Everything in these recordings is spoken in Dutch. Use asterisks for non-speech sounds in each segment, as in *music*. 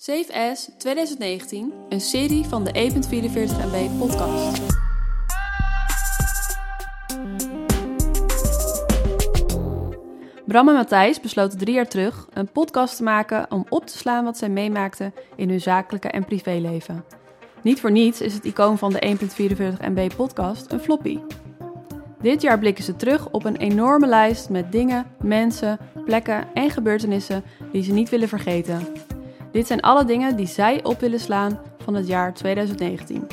Safe As 2019, een serie van de E E.44 MB podcast. Bram en Matthijs besloten drie jaar terug een podcast te maken om op te slaan wat zij meemaakten in hun zakelijke en privéleven. Niet voor niets is het icoon van de 1.44 MB podcast een floppy. Dit jaar blikken ze terug op een enorme lijst met dingen, mensen, plekken en gebeurtenissen die ze niet willen vergeten. Dit zijn alle dingen die zij op willen slaan van het jaar 2019.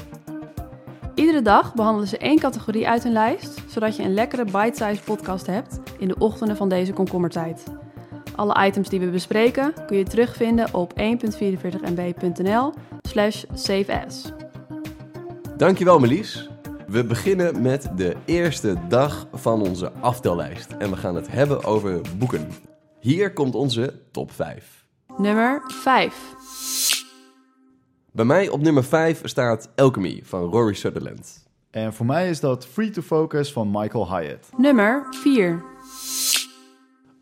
Iedere dag behandelen ze één categorie uit hun lijst, zodat je een lekkere bite-sized podcast hebt in de ochtenden van deze komkommertijd. Alle items die we bespreken kun je terugvinden op 1.44mb.nl slash saveas. Dankjewel Melis. We beginnen met de eerste dag van onze aftellijst. En we gaan het hebben over boeken. Hier komt onze top 5. Nummer 5. Bij mij op nummer 5 staat Alchemy van Rory Sutherland. En voor mij is dat Free to Focus van Michael Hyatt. Nummer 4.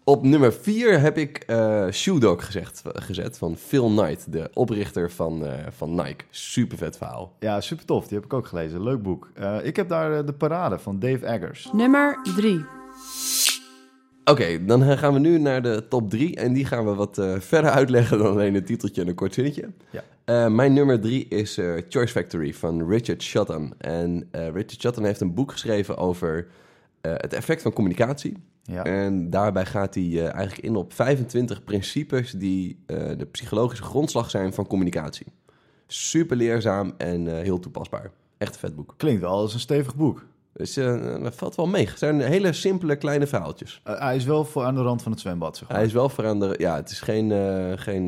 Op nummer 4 heb ik eh Shoe Dog gezegd, gezet van Phil Knight, de oprichter van, eh, van Nike. Super vet verhaal. Ja, super tof. Die heb ik ook gelezen. Leuk boek. Eh, ik heb daar de parade van Dave Eggers. Nummer 3. Oké, dan gaan we nu naar de top 3. En die gaan we wat eh, verder uitleggen dan alleen een titeltje en een kort zinnetje. Ja. Eh, mijn nummer 3 is eh, Choice Factory van Richard Shotton. En Richard Shotton heeft een boek geschreven over het effect van communicatie. Ja. En daarbij gaat hij eigenlijk in op 25 principes die de psychologische grondslag zijn van communicatie. Super leerzaam en heel toepasbaar. Echt een vet boek. Klinkt wel als een stevig boek. Dus dat valt wel mee. Het zijn hele simpele kleine verhaaltjes. Eh, hij is wel voor aan de rand van het zwembad, zeg maar. Hij is wel veranderd. Ja, het is geen, eh, geen,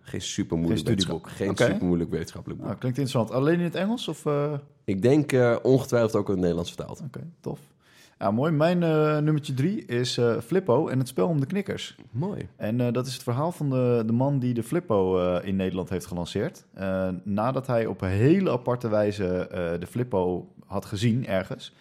geen super moeilijk Geen studieboek. wetenschap- Geen Oké. super moeilijk wetenschappelijk boek. Nou, klinkt interessant. Alleen in het Engels of... Oké, Ik denk ongetwijfeld ook in het Nederlands vertaald. tof. Ja, mooi. Mijn eh, nummertje drie is eh, Flippo en het spel om de knikkers. Mooi. En eh, dat is het verhaal van de, de man die de Flippo in Nederland heeft gelanceerd. Nadat hij op een hele aparte wijze de Flippo had gezien ergens.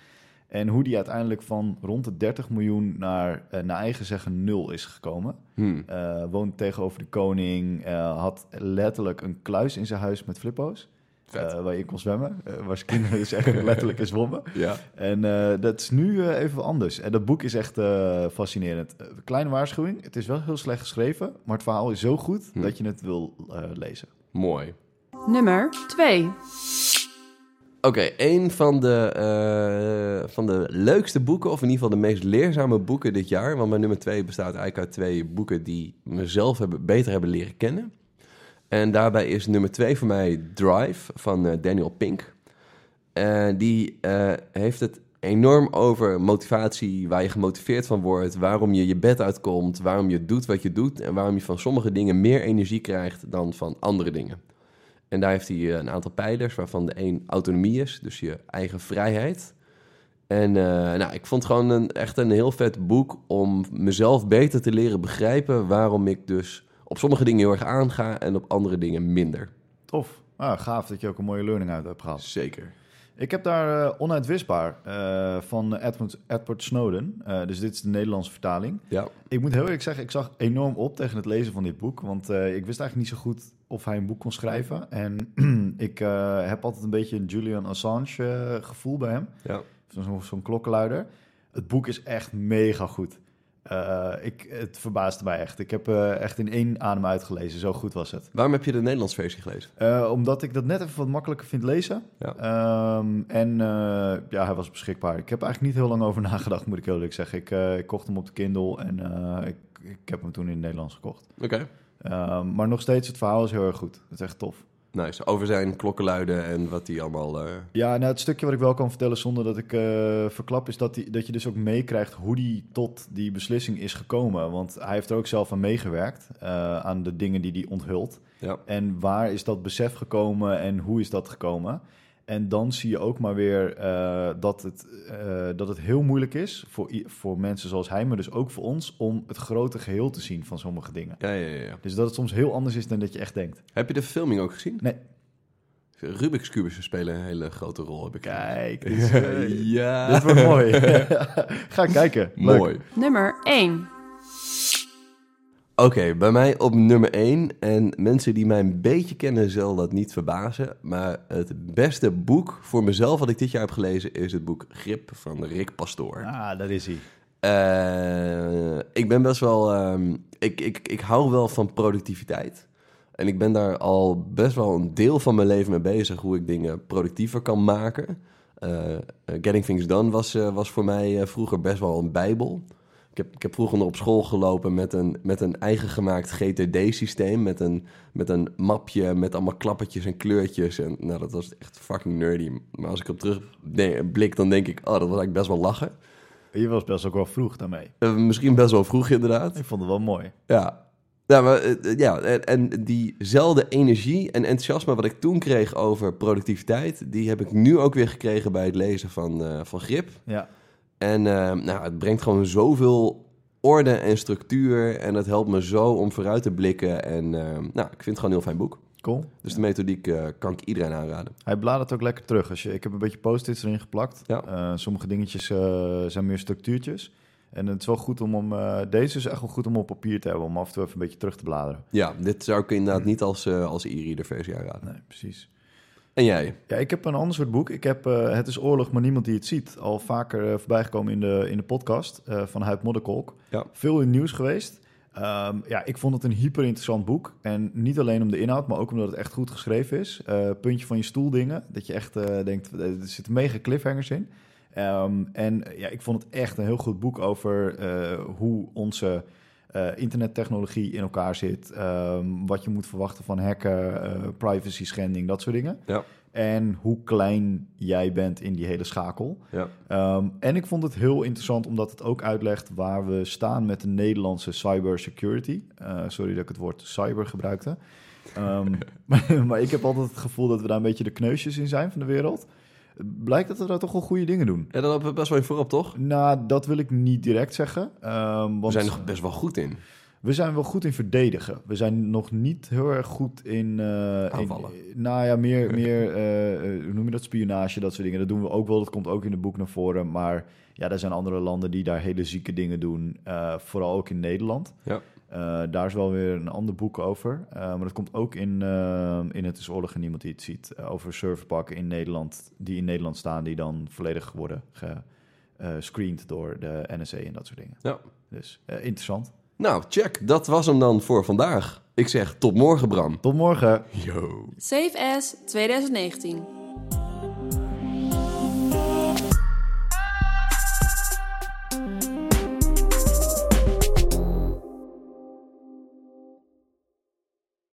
En hoe die uiteindelijk van rond de 30 miljoen naar, naar eigen zeggen, nul is gekomen. Hmm. Woont tegenover de koning. had letterlijk een kluis in zijn huis met Flippo's. Eh, waar je in kon zwemmen. eh, waar zijn kinderen dus echt *laughs* letterlijk in zwommen. Ja. En eh, dat is nu eh, even anders. En dat boek is echt eh, fascinerend. Kleine waarschuwing, het is wel heel slecht geschreven, maar het verhaal is zo goed Hm. dat je het wil eh, lezen. Mooi. Nummer 2. Oké, een van de, eh, van de leukste boeken, of in ieder geval de meest leerzame boeken dit jaar. Want mijn nummer twee bestaat eigenlijk uit twee boeken die mezelf hebben, beter hebben leren kennen. En daarbij is nummer twee voor mij Drive van eh, Daniel Pink. En die eh, heeft het enorm over motivatie, waar je gemotiveerd van wordt, waarom je je bed uitkomt, waarom je doet wat je doet en waarom je van sommige dingen meer energie krijgt dan van andere dingen. En daar heeft hij eh, een aantal pijlers, waarvan de een autonomie is, dus je eigen vrijheid. En nou, ik vond gewoon een, echt een heel vet boek om mezelf beter te leren begrijpen waarom ik dus op sommige dingen heel erg aanga en op andere dingen minder. Tof. Ah, gaaf dat je ook een mooie learning uit hebt gehaald. Zeker. Ik heb daar eh, Onuitwisbaar eh, van Edward, Edward Snowden. Eh, dus dit is de Nederlandse vertaling. Ja, Ik moet heel eerlijk zeggen, ik zag enorm op tegen het lezen van dit boek. Want eh, ik wist eigenlijk niet zo goed of hij een boek kon schrijven. En *clears throat* ik eh, heb altijd een beetje een Julian Assange gevoel bij hem. ja. Zo'n zo'n klokkenluider. Het boek is echt mega goed. Eh, ik, het verbaasde mij echt. Ik heb eh, echt in één adem uitgelezen. Zo goed was het. Waarom heb je de Nederlands versie gelezen? Eh, omdat ik dat net even wat makkelijker vind lezen. Ja. Ehm, en ja, hij was beschikbaar. Ik heb eigenlijk niet heel lang over *laughs* nagedacht, moet ik heel eerlijk zeggen. Ik, ik kocht hem op de Kindle en ik, ik heb hem toen in het Nederlands gekocht. Oké. Ehm, maar nog steeds, het verhaal is heel erg goed. Het is echt tof. Nice. Over zijn klokkenluiden en wat hij allemaal... eh, Ja, nou, het stukje wat ik wel kan vertellen zonder dat ik eh, verklap, is dat, die, dat je dus ook meekrijgt hoe die tot die beslissing is gekomen. Want hij heeft er ook zelf aan meegewerkt, eh, aan de dingen die hij onthult. ja. En waar is dat besef gekomen en hoe is dat gekomen? En dan zie je ook maar weer eh, dat, het, eh, dat het heel moeilijk is voor, voor mensen zoals hij, maar dus ook voor ons, om het grote geheel te zien van sommige dingen. Ja, ja, ja. Dus dat het soms heel anders is dan dat je echt denkt. Heb je de filming ook gezien? Nee. Rubik's Cubus spelen een hele grote rol, heb ik Kijk, *laughs* dit, is, eh, ja. dit wordt mooi. *laughs* Ga kijken. Leuk. Mooi. Nummer 1. Oké, bij mij op nummer 1. En mensen die mij een beetje kennen zullen dat niet verbazen. Maar het beste boek voor mezelf wat ik dit jaar heb gelezen is het boek Grip van Rick Pastoor. Ah, daar is hij. Eh, ik ben best wel. ehm, ik, ik, ik hou wel van productiviteit. En ik ben daar al best wel een deel van mijn leven mee bezig. Hoe ik dingen productiever kan maken. Eh, eh, Getting Things Done was, was voor mij vroeger best wel een bijbel. Ik heb, ik heb vroeger nog op school gelopen met een, met een eigen gemaakt GTD-systeem. Met een, met een mapje met allemaal klappertjes en kleurtjes. En nou, dat was echt fucking nerdy. Maar als ik op terug blik, dan denk ik, oh, dat was eigenlijk best wel lachen. Je was best ook wel vroeg daarmee. Eh, misschien best wel vroeg, inderdaad. Ik vond het wel mooi. Ja. Ja, maar, eh, ja en, en diezelfde energie en enthousiasme wat ik toen kreeg over productiviteit, die heb ik nu ook weer gekregen bij het lezen van, eh, van Grip. Ja. En eh, nou, het brengt gewoon zoveel orde en structuur en het helpt me zo om vooruit te blikken. En eh, nou, ik vind het gewoon een heel fijn boek. Cool. Dus de methodiek eh, kan ik iedereen aanraden. Hij bladert ook lekker terug. Als je, ik heb een beetje post-its erin geplakt. Ja. Eh, sommige dingetjes eh, zijn meer structuurtjes. En het is wel goed om, om deze is echt wel goed om op papier te hebben, om af en toe even een beetje terug te bladeren. Ja, dit zou ik inderdaad niet als, eh, als e-reader versie aanraden. Nee, precies. En jij? Ja, ik heb een ander soort boek. Ik heb eh, Het is oorlog, maar niemand die het ziet. Al vaker uh, voorbij gekomen in de, in de podcast uh, van Huip Modderkolk. Ja. Veel in het nieuws geweest. Um, ja, ik vond het een hyper interessant boek. En niet alleen om de inhoud, maar ook omdat het echt goed geschreven is. Puntje van je stoel dingen. Dat je echt denkt, er zitten mega cliffhangers in. Um, en ja, ik vond het echt een heel goed boek over hoe onze internettechnologie in elkaar zit. Um, wat je moet verwachten van hacken, privacy schending, dat soort dingen. Ja. En hoe klein jij bent in die hele schakel. Ja. Um, en ik vond het heel interessant omdat het ook uitlegt waar we staan met de Nederlandse cybersecurity. Uh, sorry dat ik het woord cyber gebruikte. Um, maar, *laughs* maar, ik heb altijd het gevoel dat we daar een beetje de kneusjes in zijn van de wereld. Blijkt dat we daar toch wel goede dingen doen. Ja, daar lopen we best wel in voorop, toch? Nou, dat wil ik niet direct zeggen. Um, want we zijn er best wel goed in. We zijn wel goed in verdedigen. We zijn nog niet heel erg goed in... Uh, Aanvallen. In, nou ja, meer, meer uh, *laughs* hoe noem je dat, spionage, dat soort dingen. Dat doen we ook wel, dat komt ook in het boek naar voren. Maar ja, er zijn andere landen die daar hele zieke dingen doen. Uh, vooral ook in Nederland. Ja. Uh, daar is wel weer een ander boek over. Uh, maar dat komt ook in, uh, in Het is oorlog en niemand die het ziet. over serverpakken in Nederland, die in Nederland staan, die dan volledig worden gescreend door de NSA en dat soort dingen. Ja. Dus interessant. Nou, check. Dat was hem dan voor vandaag. Ik zeg tot morgen, Bram. Tot morgen. Yo. Safe as 2019.